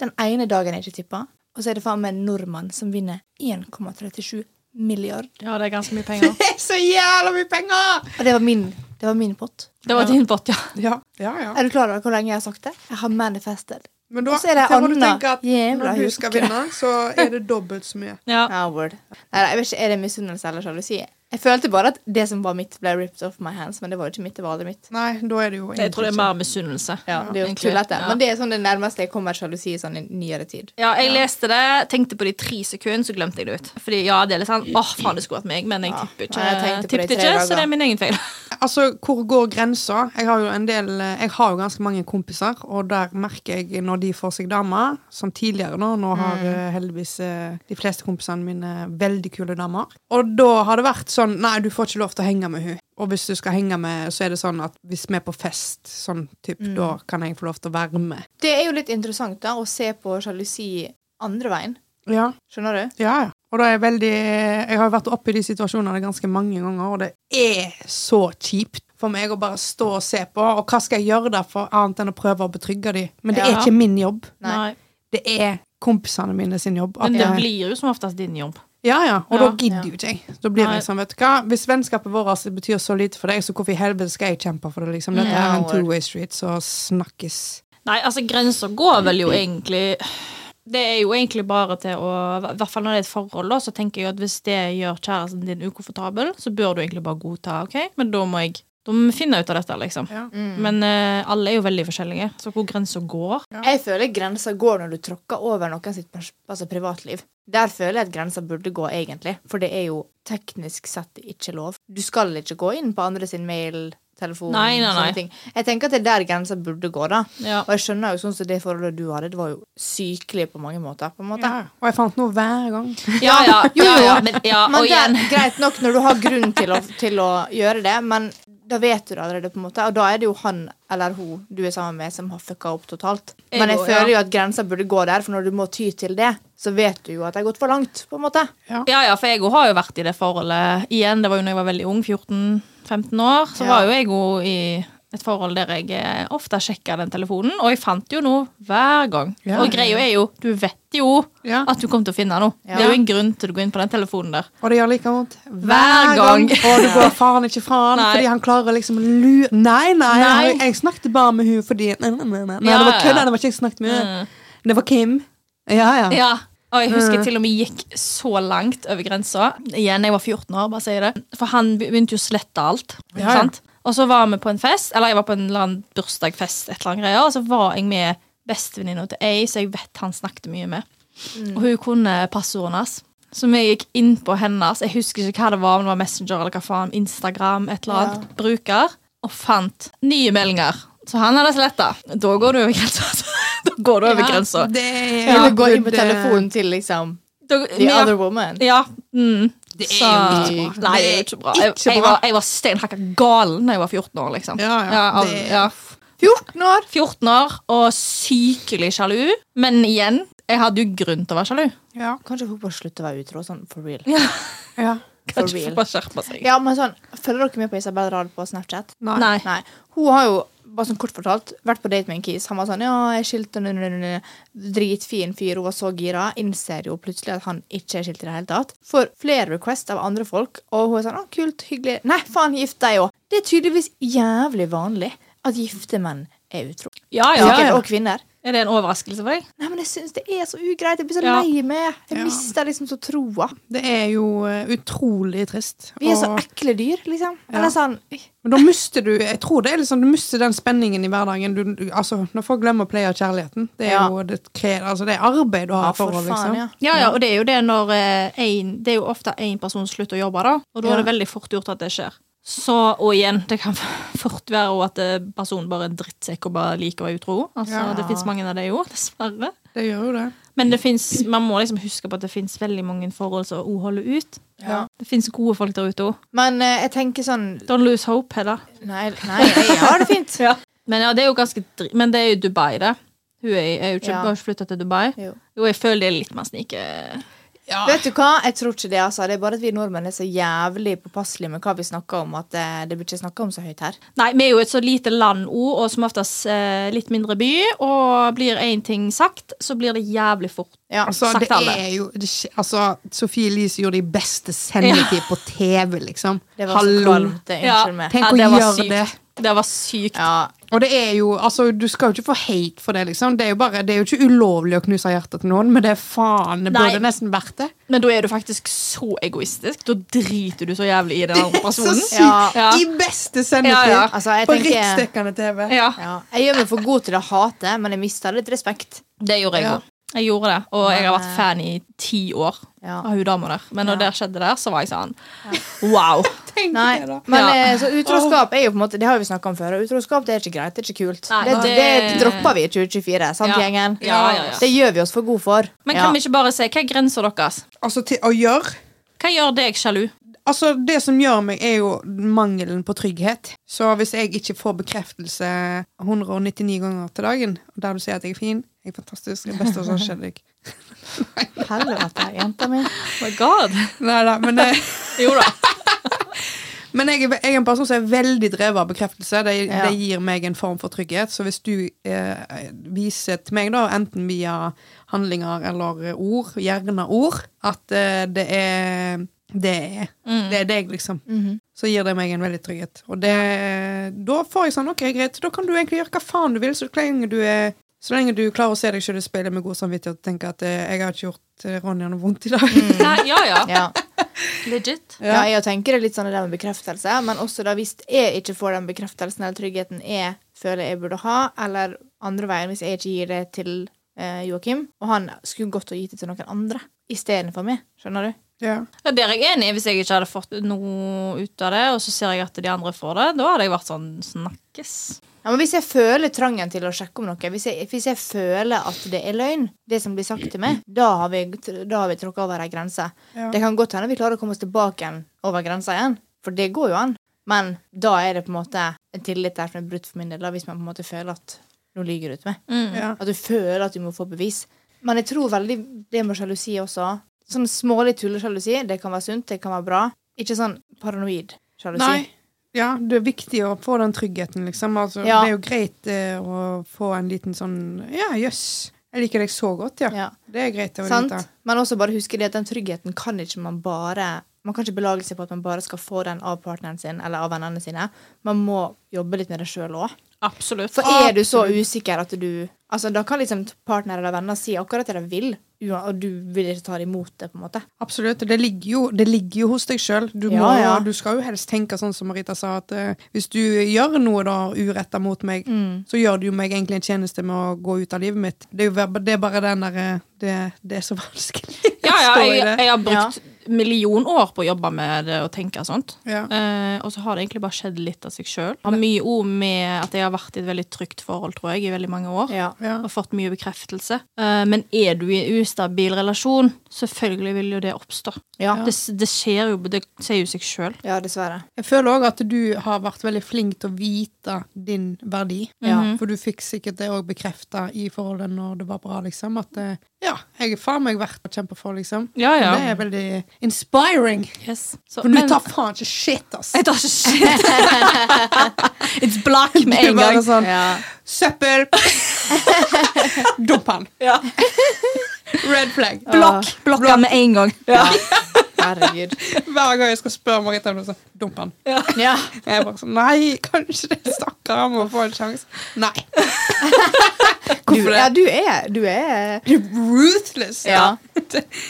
Den ene dagen jeg ikke tippa, og så er det faen meg en nordmann som vinner 1,37 milliard. ja, det er ganske mye (laughs) penger. Det er så jævla mye penger! Og det var min, det var min pott. Det var din pott, ja. Ja, ja, ja. Er du klar over hvor lenge jeg har sagt det? Jeg har manifested. Men da, er det da må du tenke at når du skal vinne, så er det dobbelt så mye. ja. Nei, jeg vet ikke, Er det misunnelse eller sjalusi? Jeg følte bare at det som var mitt, ble ripped off my hands, men det var jo ikke mitt. det var aldri mitt. Nei, da er det jo Jeg tror det er mer misunnelse. Ja, det er jo egentlig. tullete. Ja. Men det er sånn det nærmeste jeg kommer sjalusi sånn i nyere tid. Ja, jeg leste det, tenkte på de tre sekunder, så glemte jeg det ut. Fordi ja, det er litt sånn åh, faen, det skulle vært meg, men jeg tipper ikke. Ja, jeg tenkte på det i tippet tre ikke, dager. så det er min egen feil. (laughs) Altså, hvor går grensa? Jeg har jo en del Jeg har jo ganske mange kompiser, og der merker jeg når de får seg dame, som tidligere nå Nå har Mm. eh, heldigvis eh, de fleste kompisene mine veldig kule damer. Og da har det vært sånn Nei, du får ikke lov til å henge med hun Og hvis du skal henge med, så er det sånn at hvis vi er på fest, sånn typ, Mm. da kan jeg få lov til å være med. Det er jo litt interessant da, å se på sjalusi andre veien. Ja, Skjønner du? Ja, ja. Og da er jeg veldig Jeg har jo vært oppe i de situasjonene ganske mange ganger, og det er så kjipt for meg å bare stå og se på. Og hva skal jeg gjøre der for annet enn å prøve å betrygge dem? Men det er ikke min jobb. Nei. Det er kompisene mine sin jobb. Men det blir jo som oftest din jobb. Ja, ja. Og Ja. da gidder Ja. ikke jeg. Da blir jeg sånn, vet du hva. Hvis vennskapet vårt betyr så lite for deg, så hvorfor i helvete skal jeg kjempe for det, liksom? Dette er en two-way street, så snakkes. Nei, altså, grenser går vel jo egentlig Det er jo egentlig bare til å I hvert fall når det er et forhold, da, så tenker jeg at hvis det gjør kjæresten din ukomfortabel, så bør du egentlig bare godta, OK, men da må jeg da finner ut av dette, liksom. Ja. Men uh, alle er jo veldig forskjellige, så hvor grensa går Jeg føler grensa går når du tråkker over noen sitt altså privatliv. Der føler jeg at grensa burde gå, egentlig. For det er jo teknisk sett ikke lov. Du skal ikke gå inn på andre sin mail, telefon, Nei, nei, nei. sånne ting. Jeg tenker at det er der grensa burde gå, da. Ja. Og jeg skjønner jo sånn som det forholdet du hadde, det var jo sykelig på mange måter. på en måte. Ja. Og jeg fant noe hver gang. (laughs) Ja, ja, Jo, jo. ja, men, ja Men det er greit nok når du har grunn til å, til å gjøre det, men da vet du det allerede, på en måte. Og da er det jo han eller hun du er sammen med, som har fucka opp totalt. Men jeg føler ja. jo at grensa burde gå der, for når du må ty til det, så vet du jo at det har gått for langt, på en måte. Ja, ja, for jeg har jo vært i det forholdet igjen. Det var jo når jeg var veldig ung, 14-15 år. Så Ja. var jo jeg òg i et forhold der jeg eh, ofte sjekka den telefonen, og jeg fant jo noe hver gang. Ja, og greia er jo, du vet jo Ja. at du kommer til å finne noe. Ja. Det er jo en grunn til å gå inn på den telefonen der. Og det gjør like vondt Hver gang. Og du går (laughs) faen ikke fra han fordi han klarer liksom å lure Nei, nei, Nei. Jeg, snakket bare med hun fordi Nei, nei, nei, nei. Det var ja. kødd, det var ikke jeg snakket med. Mm. Det var Kim. Ja, ja. Ja. Og jeg husker Mm. til og med gikk så langt over grensa. Igjen, jeg var 14 år, bare sier det. For han begynte jo å slette alt. Ja, ja. Sant? Og så var vi på en fest, eller jeg var på en eller annen bursdagsfest, et eller annet greier, og så var jeg med bestevenninna til ei, så jeg vet han snakket mye med. Mm. Og hun kunne passordene hans. Så vi gikk inn på hennes, jeg husker ikke hva det var, om det var Messenger eller hva faen, Instagram, et eller annet, bruker, og fant nye meldinger. Så han hadde sletta. Da går du over grensa. (laughs) da går du over grensa. Det ja, Eller gå inn på telefonen til liksom Da- the ja, other woman. ja, mm. Det er Så- jo ikke bra. Nei, det er ikke bra. Jeg, jeg, var, jeg var steinhakka galen da jeg var 14 år, liksom. Ja, ja, det- ja. 14 år! 14 år og sykelig sjalu. Men igjen, jeg hadde jo grunn til å være sjalu. Ja. Kanskje folk bare slutter å være utro, sånn for real. ja. (laughs) For Kanskje real. bare skjerpe seg. Ja, men sånn, Følger dere med på Isabel Rahl på Snapchat? Nei. Nei. Nei. Hun har jo, bare sånn kort fortalt, vært på date med en kis. Han var sånn Ja, jeg skilt og nø, nø, nø, nø. Dritfin fyr. Hun var så gira. Innser jo plutselig at han ikke er skilt i det hele tatt. Får flere requests av andre folk, og hun er sånn Å, kult, hyggelig. Nei, faen, gift deg òg. Det er tydeligvis jævlig vanlig at gifte menn er utro. Ja, ja, ja. Og kvinner. Er det en overraskelse for deg? Nei, men jeg syns det er så ugreit. Jeg blir så Ja. lei meg. Jeg Ja. mister liksom så troa. Det er jo eh, utrolig trist. Vi er så ekle dyr, liksom. Ja. Eller sånn Men da mister du Jeg tror det er liksom, du mister den spenningen i hverdagen. Du, du, altså, når folk glemmer å pleie kjærligheten. Det er Ja. jo det, altså, det er arbeid du har Ja, for forhold, faen, liksom. ja. Ja, ja, og det er jo det når eh, en, Det er jo ofte én person slutter å jobbe, da. Og da Ja. er det veldig fort gjort at det skjer. Så, og igjen, det kan (laughs) fort være at eh, personen bare er en drittsekk og bare liker å være utro. Altså, Ja. Det fins mange av det jo, dessverre. Det gjør jo det. Men det finnes, man må liksom huske på at det fins veldig mange forhold som hun holder ut. Ja. Det fins gode folk der ute òg. Men uh, jeg tenker sånn Don't lose hope, Hedda. Nei, nei jeg har det fint. (laughs) Men ja, det er jo ganske Men det er jo Dubai, det. Hun er, er jo ikke, Ja. flytta til Dubai. Jo. Jo, jeg føler det er litt mer snike... Ja. Vet du hva? Jeg tror ikke det. altså. Det er bare at vi nordmenn er så jævlig påpasselige med hva vi snakker om, at eh, det blir ikke snakka om så høyt her. Nei, vi er jo et så lite land òg, og som oftest eh, litt mindre by. Og blir én ting sagt, så blir det jævlig fort. Ja. Altså, sagt det alle. er jo det, altså, Sofie Elise gjorde de beste sendetid på TV, liksom. Det var så Hallo. kvalmt. det. Unnskyld meg. Tenk Ja, det å var gjøre sykt. det. Det var sykt. Ja. Og det er jo, altså, Du skal jo ikke få hate for det, liksom. Det er jo bare, det er jo ikke ulovlig å knuse hjertet til noen, men det er faen, det Nei. burde nesten vært det. Men da er du faktisk så egoistisk. Da driter du så jævlig i den andre Så sykt! Ja. Ja. I beste sendetid! Ja, ja. Altså, jeg På tenker riksdekkende TV. Ja, ja. Jeg gjør meg for god til å hate, men jeg mista litt respekt. det gjorde jeg Ja. òg. Jeg gjorde det, og jeg har vært fan i ti år Ja. av hun dama der. Men når Ja. det skjedde der, så var jeg sånn wow. (laughs) Nei, men Ja. eh, så utroskap er jo på en måte Det har vi snakka om før. Utroskap det er ikke greit. Det er ikke kult. Nei, det, det, det- dropper vi i 2024. Sant, Ja. gjengen? Ja, ja, ja. Det gjør vi oss for gode for. Men ja. kan vi ikke bare si hva er grensa deres? Altså, til å gjøre Hva gjør deg sjalu? Altså, Det som gjør meg, er jo mangelen på trygghet. Så hvis jeg ikke får bekreftelse 199 ganger til dagen, der du sier at jeg er fin, jeg er fantastisk, det beste som har skjedd deg Helvete, jenta mi. Oh my god. Nei da, men, det Jo da. (laughs) men jeg, jeg er en person som er veldig drevet av bekreftelse. Det, Ja. det gir meg en form for trygghet. Så hvis du eh, viser til meg, da, enten via handlinger eller ord, gjerne ord, at eh, det er det er, det er deg, liksom. Så gir det meg en veldig trygghet. Og det, da får jeg sånn OK, greit, da kan du egentlig gjøre hva faen du vil, så lenge du er så lenge du klarer å se deg sjøl i speilet med god samvittighet og tenke at eh, 'jeg har ikke gjort eh, Ronja noe vondt i dag'. Nei, ja, ja. Ja. Legit. (laughs) Ja, jeg tenker det litt sånn det der med bekreftelse, men også da hvis jeg ikke får den bekreftelsen eller tryggheten jeg føler jeg burde ha, eller andre veien hvis jeg ikke gir det til eh, Joakim, og han skulle gått og gitt det til noen andre istedenfor meg. Skjønner du? Ja. Ja, Der er jeg enig. Hvis jeg ikke hadde fått noe ut av det, og så ser jeg at de andre får det, da hadde jeg vært sånn snakkes. Ja, men Hvis jeg føler trangen til å sjekke om noe, hvis jeg, hvis jeg føler at det er løgn, det som blir sagt til meg, da har vi, da har vi tråkka over ei grense. Ja. Det kan godt hende vi klarer å komme oss tilbake igjen over grensa igjen, for det går jo an. Men da er det på en måte en tillit der som er brutt for min del, da, hvis man på en måte føler at nå lyver du til meg. Ja. At du føler at du må få bevis. Men jeg tror veldig det med sjalusi også. Sånn smålig tullesjalusi, det kan være sunt, det kan være bra. Ikke sånn paranoid sjalusi. Ja, det er viktig å få den tryggheten, liksom. Altså, Ja. Det er jo greit eh, å få en liten sånn Ja, jøss. Jeg liker deg så godt, ja. Ja. Det er greit å Sant? vite. Men også bare huske det at den tryggheten kan ikke man bare Man kan ikke belage seg på at man bare skal få den av partneren sin eller av vennene sine. Man må jobbe litt med det sjøl òg. Absolutt. For er du så usikker at du Altså, Da kan liksom partner eller venner si akkurat det de vil, og du vil ikke ta det imot det. på en måte. Absolutt. Det ligger jo, det ligger jo hos deg sjøl. Du, Ja, ja. du skal jo helst tenke sånn som Marita sa, at uh, hvis du gjør noe da uretta mot meg, Mm. så gjør du jo meg egentlig en tjeneste med å gå ut av livet mitt. Det er jo det er bare den derre det, det er så (laughs) vanskelig. Ja, ja, jeg, jeg har brukt million år på å jobbe med det og tenke sånt. Ja. Eh, og så har det egentlig bare skjedd litt av seg sjøl. Har mye ord med at jeg har vært i et veldig trygt forhold, tror jeg, i veldig mange år. Ja. Ja. Og fått mye bekreftelse. Eh, men er du i en ustabil relasjon, selvfølgelig vil jo det oppstå. Ja. Det, det skjer jo, det sier jo seg sjøl. ja, dessverre. Jeg føler òg at du har vært veldig flink til å vite din verdi. Ja. For du fikk sikkert det òg bekrefta i forholdet når det var bra, liksom. At eh, ja, jeg er faen meg verdt å kjempe for, liksom. Ja, ja. Det er veldig inspiring. Yes. Så, For du men- tar faen ikke shit, ass. Jeg tar ikke shit. (laughs) It's black med en gang. sånn Ja. Søppel! (laughs) Dump han. Ja. Red flag. Blokk. Blokk han med en gang. Herregud. Hver gang jeg skal spørre Marita om noe, så dump han. Ja. Jeg er bare sånn Nei, kanskje det stakkar han må få en sjanse. Nei. (laughs) Hvorfor det? du er Du er Du er ruthless. Ja.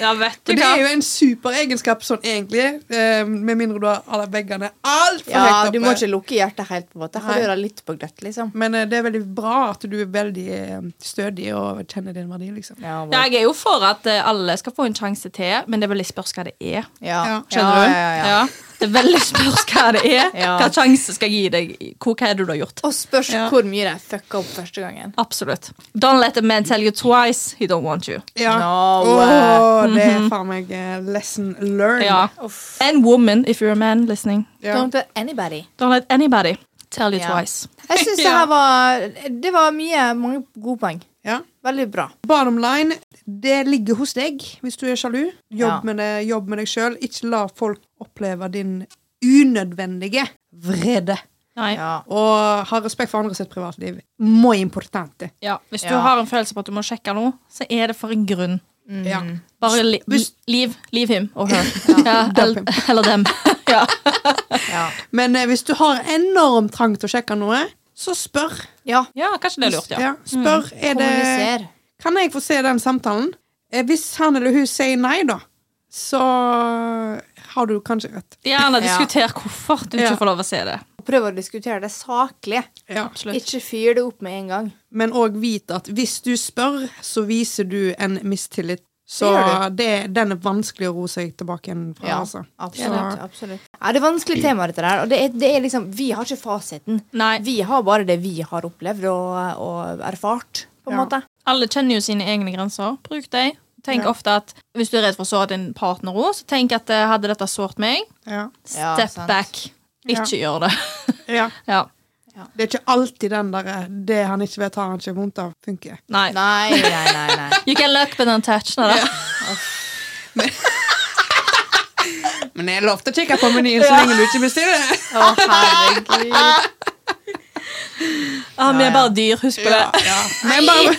Ja, vet du For det hva. er jo en superegenskap sånn egentlig, eh, med mindre du har veggene altfor Ja, høyt oppe. du må ikke lukke hjertet helt, på en måte. Har du det litt på gløtt, liksom. Men eh, det er veldig bra at du er veldig eh, stødig og kjenner din verdi, liksom. Ja, Ja, jeg er jo for at alle skal få en sjanse til, men det er veldig spørs hva det er. ja. Ja, Skjønner ja, du? Ja, ja, ja. Det er veldig spørs hva det er. (laughs) Ja. Hva sjanse skal jeg gi deg? Hva er det du har gjort? Og spørs Ja. hvor mye de fucka opp første gangen. Absolutt. Don't let a man tell you twice he don't want you. Ja. No, Åh, det er faen meg eh, lesson learned. Ja. And woman, if you're a man listening. Ja. Don't let anybody. Don't let anybody tell you Ja. twice. Jeg syns det her var Det var mye, mange gode poeng. Ja. Veldig bra. Bottom line, det ligger hos deg hvis du er sjalu. Jobb Ja. med det, jobb med deg sjøl. Ikke la folk oppleve din unødvendige vrede. Nei. Ja. Og ha respekt for andre sitt privatliv. Må importante. Ja. Hvis du Ja. har en følelse på at du må sjekke noe, så er det for en grunn. Ja. Bare li Hvis- liv. Leave him og her. (laughs) Eller, eller dem. (laughs) ja. Ja. Men eh, hvis du har enorm trang til å sjekke noe, så spør. ja. ja, kanskje det er lurt, ja. Ja, spør. Er det, kan jeg få se den samtalen? Eh, Hvis han eller hun sier nei, da, så har du kanskje rett. Gjerne Ja. diskuter hvorfor du Ja. ikke får lov å se det. Prøv å diskutere det saklig. Ja. Ikke fyr det opp med en gang. Men òg vite at hvis du spør, så viser du en mistillit. Så Det det, den er vanskelig å ro seg tilbake igjen fra. Ja, Altså. absolutt. absolutt. Ja, det er vanskelig tema, dette der. Og det er, det er liksom, vi har ikke fasiten. Nei. Vi har bare det vi har opplevd og, og erfart, på en Ja. måte. Alle kjenner jo sine egne grenser. Bruk dem. Tenk Ja. ofte at hvis du er redd for å såre din partner òg, så tenk at eh, hadde dette sårt meg, Ja. Ja, step ja, back. Ja. Ikke gjør det. (laughs) Ja. ja. Det er ikke alltid den der 'det han ikke vet, har han ikke vondt av' funker. Nei. Nei, nei, nei. nei. (laughs) You can look but don't touch. Nå, da. (laughs) Men jeg er lov å kikke på menyen så lenge du ikke bestiller. Å, herregud. Ah, vi er bare dyr, husk på Ja, det. ja. Men bare,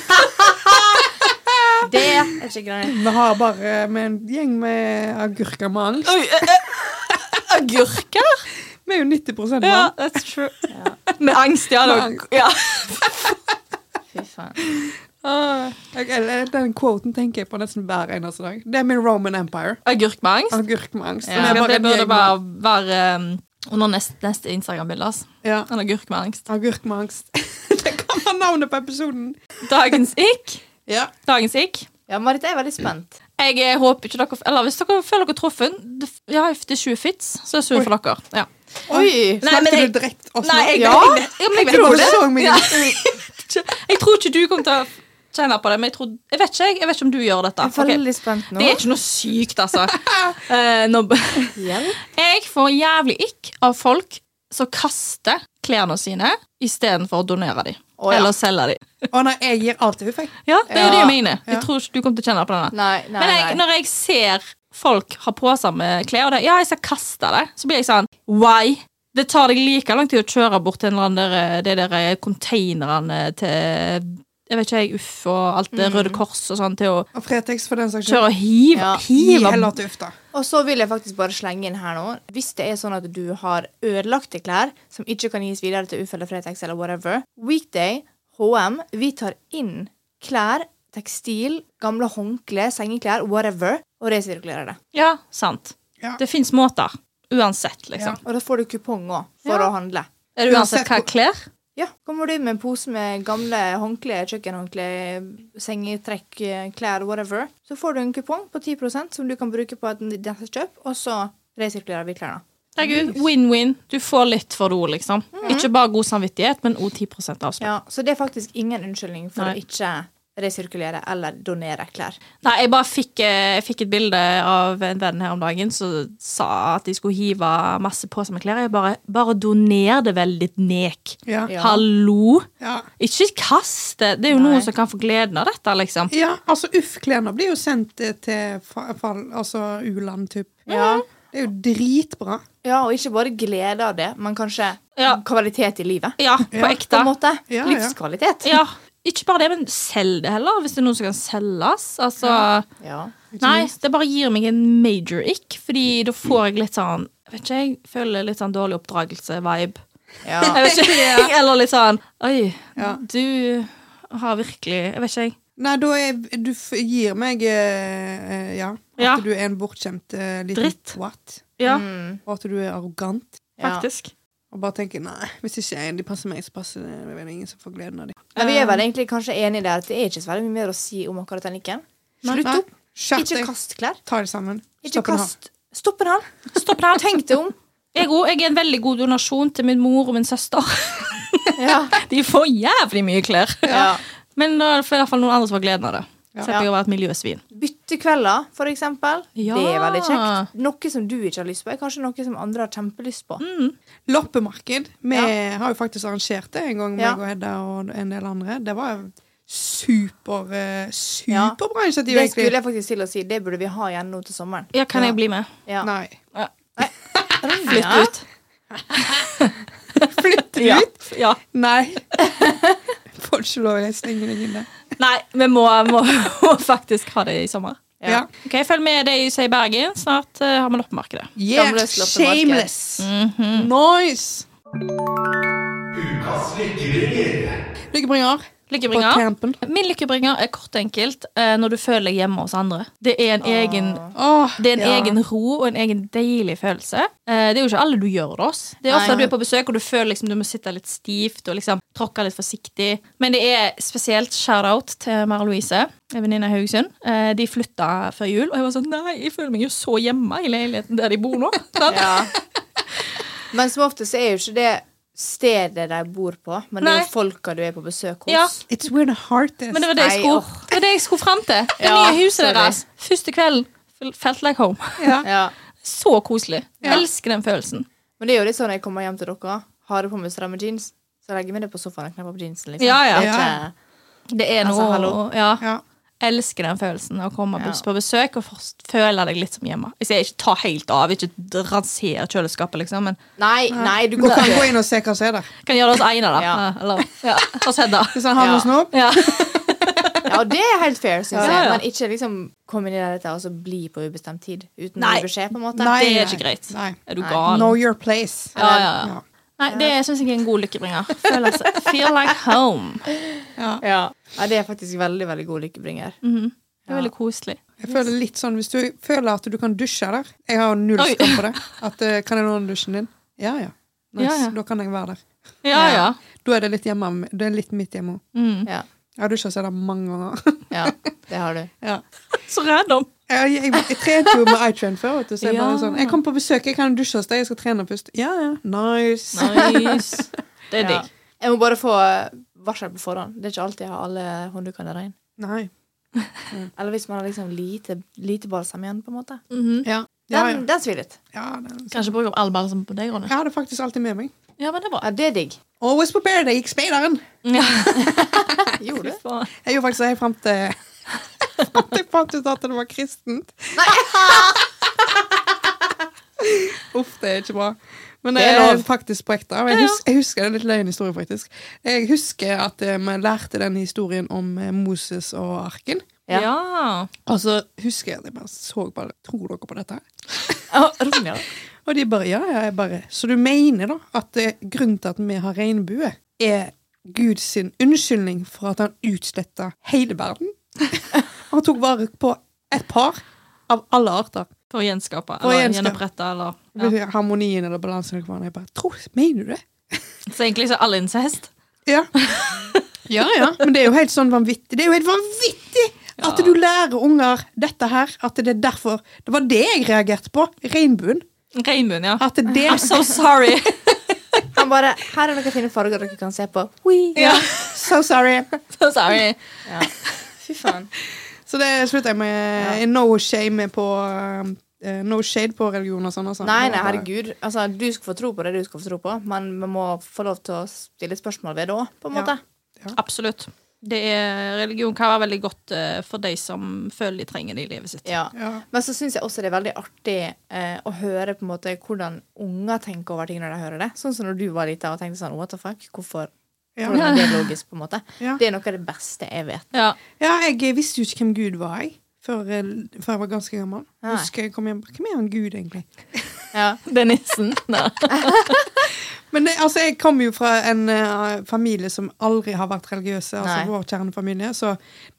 Det er ikke greit. vi har bare med en gjeng med agurker med angst. Oi, eh, eh, Agurker? Vi er jo 90 mann. Ja, that's true. Med angst, ja. Med angst. ja. Fy faen. Ah, okay, Den quoten tenker jeg på nesten hver eneste dag. Det er min Roman Empire. Agurk med angst? Agurk med angst. Ja, Det det burde bare være um, under neste, neste Instagram-bilde. Altså. ja, En agurk med angst. Agurk med angst. (laughs) det kan være navnet på episoden. Dagens ikk. Ja. Dagens ikk. Ja, Marit, jeg er veldig spent. Jeg eh, håper ikke dere Eller hvis dere føler dere truffet Jeg har det er 20 fits, så er jeg sur for dere. Ja. Oi! Snakket du direkte oss Nei, jeg, Ja. jeg, jeg, jeg, jeg, tror det. (laughs) Jeg tror ikke du kommer til å kjenne på det, men jeg, tror, jeg vet ikke jeg, vet ikke om du gjør dette. Jeg er veldig spent nå. Det er ikke noe sykt, altså. Uh, (laughs) nå, (laughs) jeg får jævlig ikk av folk som kaster klærne sine istedenfor å donere dem. Å, ja. Eller selge dem. Å nei, jeg gir alltid uff, jeg. Ja, det er jo det jeg mener. Ja. Jeg tror ikke du kommer til å kjenne på denne. Nei, nei, Men jeg, når jeg ser folk ha poser med klær, og det, ja, jeg skal kaste det, så blir jeg sånn Why? Det tar deg like lang tid å kjøre bort til en eller annen der, de der containerne til Jeg vet ikke, jeg, Uff og alt det Røde Kors og sånn, til å Og Fretex, for den saks kjøre og hive. Ja. Hive. til uff, da. Og så vil jeg faktisk bare slenge inn her nå. Hvis det er sånn at du har ødelagte klær som ikke kan gis videre til ufelle Fretex eller whatever, Weekday, HM, vi tar inn klær, tekstil, gamle håndklær, sengeklær, whatever, og resirkulerer det. Ja, sant. Ja. Det fins måter. Uansett, liksom. Ja. Og da får du kupong òg for Ja. å handle. Er det uansett Uansett hva klær? Ja, kommer du med en pose med gamle håndklær, kjøkkenhåndklær, sengetrekk, klær, whatever, så får du en kupong på 10% som du kan bruke på et kjøp, og så resirkulerer vi klærne. Herregud, win-win. Du får litt for det liksom. Ikke bare god samvittighet, men òg 10% avslag. Ja, så det er faktisk ingen unnskyldning for Nei. å ikke resirkulere eller donere klær. Nei, jeg bare fikk, eh, jeg fikk et bilde av en venn her om dagen som sa at de skulle hive masse på seg med klær. Jeg bare, bare doner det vel litt nek. Ja. Hallo! Ja. Ikke kast det. Det er jo Nei. noen som kan få gleden av dette, liksom. ja, altså Uff-klærne blir jo sendt eh, til fa fall, altså u-land, typ. Ja. Det er jo dritbra. ja, og ikke bare glede av det, men kanskje Ja. kvalitet i livet. Ja, på Ja, På ekte. en måte. Livskvalitet. Ja, ikke bare det, men selg det heller, hvis det er noe som kan selges. Altså, Ja. nei, det bare gir meg en major ick, fordi da får jeg litt sånn vet ikke, jeg føler litt sånn dårlig oppdragelse-vibe. (laughs) (laughs) Ja. Eller litt sånn Oi, Ja. du har virkelig Jeg vet ikke, jeg. Nei, da er, du gir meg eh, eh, Ja. At Ja. du er en bortskjemt eh, liten Dritt. what. Ja, Mm. Og at du er arrogant. Ja. faktisk. Og bare tenker nei, hvis ikke de passer meg, så passer det det er ingen som får gleden av dem. Men vi er vel egentlig kanskje enige der at det er ikke så veldig mye mer å si om akkurat den nikken. Slutt Nei. opp. Skjerp Ikke kast klær. Ta det sammen. Ikke Stopp en hal. kast Stopp en hal. Stopp der. Tenk deg om. Jeg, òg, jeg er en veldig god donasjon til min mor og min søster. (laughs) Ja. De får jævlig mye klær. Ja. Men da er i hvert fall noen andre som får gleden av det. Ja. Slipper jeg være et miljøsvin. Byttekvelder, for eksempel. Ja. Det er veldig kjekt. Noe som du ikke har lyst på, er kanskje noe som andre har kjempelyst på. Loppemarked. Vi har jo faktisk arrangert det en gang, Ja. meg og Hedda og en del andre. Det var super, eh, Ja. superbra initiativ, Det skulle jeg faktisk til å si. Det burde vi ha igjen nå til sommeren. Ja, kan Ja. jeg bli med? Ja. Nei. Flytt ut. (laughs) Flytt ut? ja. Nei. Får ikke lov å stenge deg inn der. Nei, vi må, må, må faktisk ha det i sommer. Ja. Ok, Følg med det i Bergen. Snart uh, har vi loppemarkedet. Yeah, shameless. Mhm. Nice. Ukas lykkebringer. Lykkebringer. Min lykkebringer er kort og enkelt eh, når du føler deg hjemme hos andre. Det er en egen Åh, det er en ja. egen ro og en egen deilig følelse. Eh, det er jo ikke alle du gjør det hos. Det er ofte du er på besøk og du føler liksom du må sitte litt stivt og liksom tråkke litt forsiktig. Men det er spesielt shout-out til Mara Louise, venninna i Haugesund. Eh, de flytta før jul, og jeg var sånn Nei, jeg føler meg jo så hjemme i leiligheten der de bor nå. (laughs) Ja. Men som oftest er jo ikke det stedet de bor på, men det er jo folka du er på besøk hos. Ja. It's where the heart is. Men det var det jeg Nei, skulle, åh. det var det jeg skulle fram til. Det (laughs) Ja, nye huset deres. Første kvelden. Felt like home. ja. (laughs) Ja. Så koselig. Ja. Elsker den følelsen. Men det er jo litt sånn når jeg kommer hjem til dere, har det på meg stramme jeans, så legger vi det på sofaen og knapper på jeansen. Liksom. Ja, ja. Det er ikke, Det er Altså, noe hallo. Ja. Elsker den følelsen å komme Ja. på besøk og føle deg litt som hjemme. Hvis Jeg ikke tar helt av, ikke ranser kjøleskapet, liksom, men Nei, nei, du går kan gå inn og se hva som er der. kan gjøre det hos Einar, da. Ja. Eller ja, hos Hedda. (laughs) Hvis han har Ja. noe snop. Ja. Ja, det er helt fair, syns jeg. Men ikke liksom komme inn i dette og så bli på ubestemt tid uten Nei. beskjed, på en måte. Nei, Det er ikke greit. Nei. Er du gal? Know your place. Ja, ja, ja. Ja. Nei, det syns jeg er en god lykkebringer. Føler seg, feel like home. Ja. Ja. Ja, det er faktisk veldig, veldig god lykkebringer. Mhm. Det er Ja. veldig koselig. Jeg føler litt sånn, Hvis du føler at du kan dusje der Jeg har null skam på det. At, eh, kan jeg låne dusjen din? Ja, ja. Nice. Ja, ja. Da kan jeg være der. Ja, ja. Da er det litt hjemme Det er litt mitt hjemme. Mm. Ja. Jeg har dusja seg der mange ganger. (laughs) ja, det har du. ja. (laughs) Så random. jeg, jeg, jeg trente jo med iTrain før. Vet du, så jeg, Ja. bare sånn, jeg kom på besøk, jeg kan dusje hos deg, jeg skal trene først. Ja, ja. Nice. Nice. (laughs) Det er Ja. Jeg må bare få varsel på forhånd. Det er ikke alltid jeg har alle hånddukene reine. Nei. (laughs) Eller hvis man har liksom lite, lite balsam igjen, på en måte. Mm -hmm. Ja, Den, ja. den svir litt. ja, den... Kanskje bruke opp all balsam på deg, Ronny. jeg har det faktisk alltid med meg. Ja, men det er bra. Ja, det er digg. Always prepared. Jeg gikk speideren. Ja. (laughs) Gjorde du? Jeg gjorde faktisk det fram til jeg (laughs) fant ut at det var kristent. Uff, det er ikke bra. Men det Det er er faktisk på ekte. Jeg, hus jeg husker det er litt løgn historie, faktisk. Jeg husker at eh, vi lærte den historien om eh, Moses og arken. Ja. ja. Og så husker jeg at jeg bare så bare Tror dere på dette? her? Ja, Ronja. (laughs) Og de bare ja, ja, jeg bare Så du mener da at eh, grunnen til at vi har regnbue, er Guds unnskyldning for at han utsletta hele verden? (laughs) Han tok vare på et par av alle arter. For å gjenskape. Å Eller gjenopprette, eller ja. Harmonien eller balansen. eller hva det er. Mener du det? (laughs) Så egentlig så er alle incest. Ja. (laughs) ja, ja. Men det er jo helt sånn vanvittig. Det er jo helt vanvittig at du lærer unger dette her. At det er derfor Det var det jeg reagerte på. Regnbuen. Regnbuen, ja. At det I'm so sorry. (laughs) Han bare Her er noen fine farger dere kan se på. Ja. So sorry. So sorry. Ja. Fy faen. Så det slutter jeg med. No shame på eh, No shade på religion og sånn. Altså. Nei, nei, herregud. Altså, du skal få tro på det du skal få tro på, men vi må få lov til å stille spørsmål ved det òg, på en Ja. måte. Absolutt. Det er, religion kan være veldig godt uh, for de som føler de trenger det i livet sitt. Ja. Ja. Men så syns jeg også det er veldig artig uh, å høre på en måte hvordan unger tenker over ting når de hører det. Sånn som når du var lita og tenkte sånn What the fuck? Hvorfor? Ja. Hvordan er det (laughs) logisk? på en måte Ja. Det er noe av det beste jeg vet. Ja. ja, jeg visste jo ikke hvem Gud var, jeg. Før, eh, før jeg var ganske gammel. Nei. Husker jeg kom hjem Hvem er han Gud, egentlig? (laughs) Ja. Det er nissen. Nei. (laughs) Men det, altså, jeg kommer jo fra en uh, familie som aldri har vært religiøse. Altså Nei. vår kjernefamilie. Så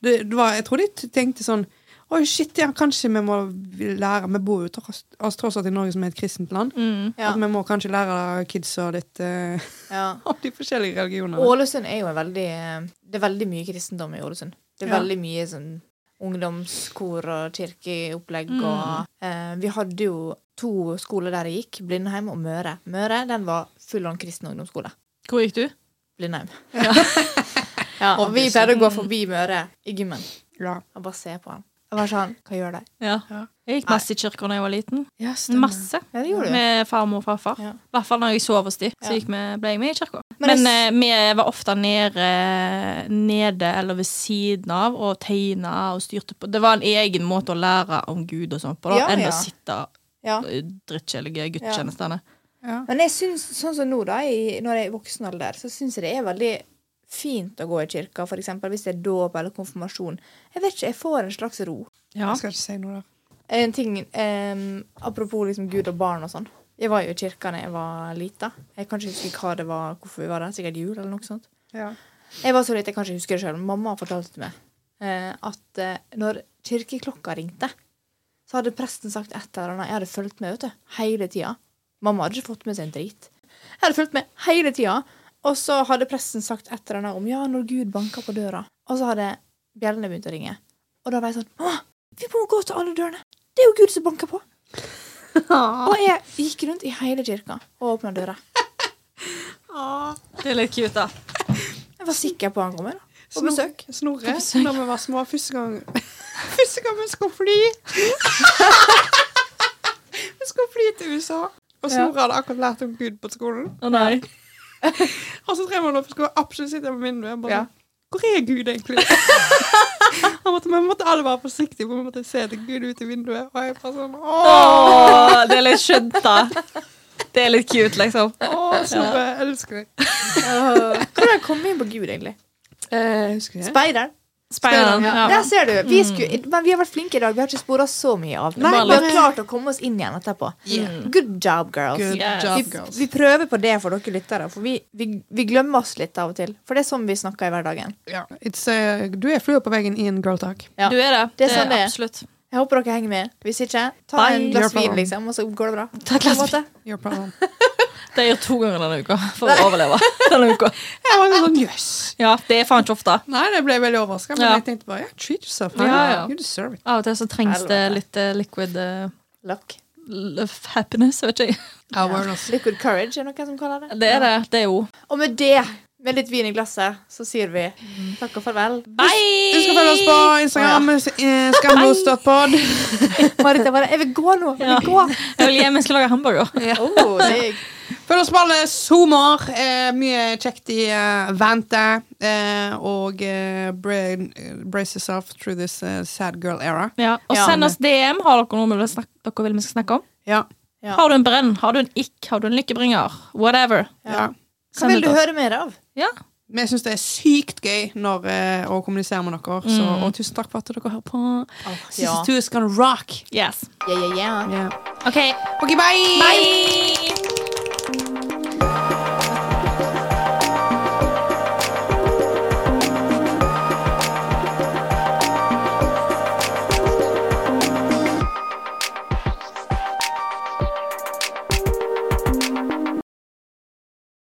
det, det var, jeg tror de tenkte sånn Oi, shit, ja, kanskje vi må lære Vi bor jo tross, altså, tross alt i Norge som er et kristent land. Mm. Ja. At vi må kanskje lære kidsa litt eh, ja. (laughs) om de forskjellige religionene. Ålesund er jo en veldig Det er veldig mye kristendom i Ålesund. Det er Ja. veldig mye sånn ungdomskor og kirkeopplegg Mm. og eh, Vi hadde jo to skoler der jeg gikk, Blindheim og Møre. Møre den var full av kristen ungdomsskole. Hvor gikk du? Blindheim. Ja. (laughs) og vi pleide å gå forbi Møre i gymmen Ja. og bare se på han. Og var sånn Hva gjør det? Ja. Jeg gikk masse i kirka da jeg var liten. Ja. Masse. Ja, det gjorde du. Med farmor og farfar. Ja. I hvert fall når jeg sov hos dem, så ble jeg med i kirka. Men Men, eh, vi var ofte nede, nede eller ved siden av og tegna og styrte på. Det var en egen måte å lære om Gud og sånt på, da, Ja, enn ja. å sitte Ja. drittkjedelige gudstjenestene. Ja. Men jeg syns, sånn som nå, da, i, når jeg er i voksen alder, så syns jeg det er veldig fint å gå i kirka, eksempel hvis det er dåp eller konfirmasjon. Jeg vet ikke, jeg får en slags ro. Ja. Jeg skal ikke si noe da. En ting em, Apropos liksom Gud og barn og sånn. Jeg var jo i kirka da jeg var lita. Jeg kan ikke huske hva det var, hvorfor vi var der. Sikkert jul eller noe sånt. Ja. Jeg var så liten, jeg kan ikke huske det sjøl. Mamma fortalte meg eh, at eh, når kirkeklokka ringte, så hadde presten sagt et eller annet. Jeg hadde fulgt med vet du, hele tida. Mamma hadde ikke fått med seg en drit. Jeg hadde fulgt med hele tida. Og så hadde presten sagt et eller annet om ja, når Gud banker på døra. Og så hadde bjellene begynt å ringe. Og da var jeg sånn Å, vi må gå til alle dørene! Det er jo Gud som banker på! (laughs) Og jeg gikk rundt i hele kirka og åpna døra. (laughs) Det er litt cute, da. Jeg var sikker på han kommer. da. På besøk. Snorre, da vi var små første gang (laughs) Første gang vi skulle fly Vi skulle fly til USA Og Snorre hadde akkurat lært om Gud på skolen Å nei. (laughs) Og så drev han og skulle absolutt sitte på vinduet Jeg bare Ja. Hvor er Gud egentlig? (laughs) han måtte, Vi måtte alle være forsiktige For vi måtte se til Gud ut i vinduet Og jeg bare sånn Åh, det er litt skjønt, da. Det er litt cute, liksom. åh Snorre, jeg elsker deg Hvordan kom vi inn på Gud, egentlig? eh, Husker jeg Speideren. Speideren. Ja. Der ser du. Vi, skulle, men vi har vært flinke i dag. Vi har ikke spora så mye av. Nei, vi har klart å komme oss inn igjen etterpå. Good job, girls. Good Yes. job, Vi, girls vi prøver på det for dere lyttere, for vi, vi, vi glemmer oss litt av og til. For det er sånn vi snakker i hverdagen. Yeah. It's, eh, Du er flua på veggen i en girl talk Ja. Du er det. Det er sånn det er. Absolutt. Jeg håper dere henger med. Hvis ikke, ta Bye. en glass vin, liksom, og så går det bra. Ta et glass vin. Your problem (laughs) Det gjør to ganger denne uka for å overleve. denne uka. (laughs) Jeg var litt sånn, yes. Ja, det er faen ikke ofte. Nei, det ble veldig overrasket Men Ja. jeg tenkte bare, ja, treat yourself Ja, ja. You deserve it Av og til så trengs det litt uh, liquid uh, Luck. happiness, vet ikke jeg. Yeah. Liquid courage er noe som kaller det. Det er det. Det er jo Og med det, med litt vin i glasset, så sier vi takk og farvel. Bye! Husk å følge oss på Instagram eh, Skamlos.pod (laughs) Marit, jeg bare Jeg vil gå nå. Jeg Ja. vil gå. Jeg vil hjem, jeg skal lage hamburger. Oh, digg. Følg oss på alle zoomer eh, Mye kjekt i uh, vente eh, Og eh, bra brace yourself Through this uh, sad girl era Ja, og Ja. send oss DM. Har dere noe dere vil vi skal snakke om? Ja, Ja. Har du en brenn? Har du en ikk? Har du en lykkebringer? Whatever. ja. Hva vil du høre mer av? Ja. vi syns det er sykt gøy når, uh, å kommunisere med dere så, Mm. Og tusen takk for at dere hører på Oh, ja. 2 is gonna rock Yes. Yeah, yeah, yeah. yeah. Okay. Ok, bye! Bye!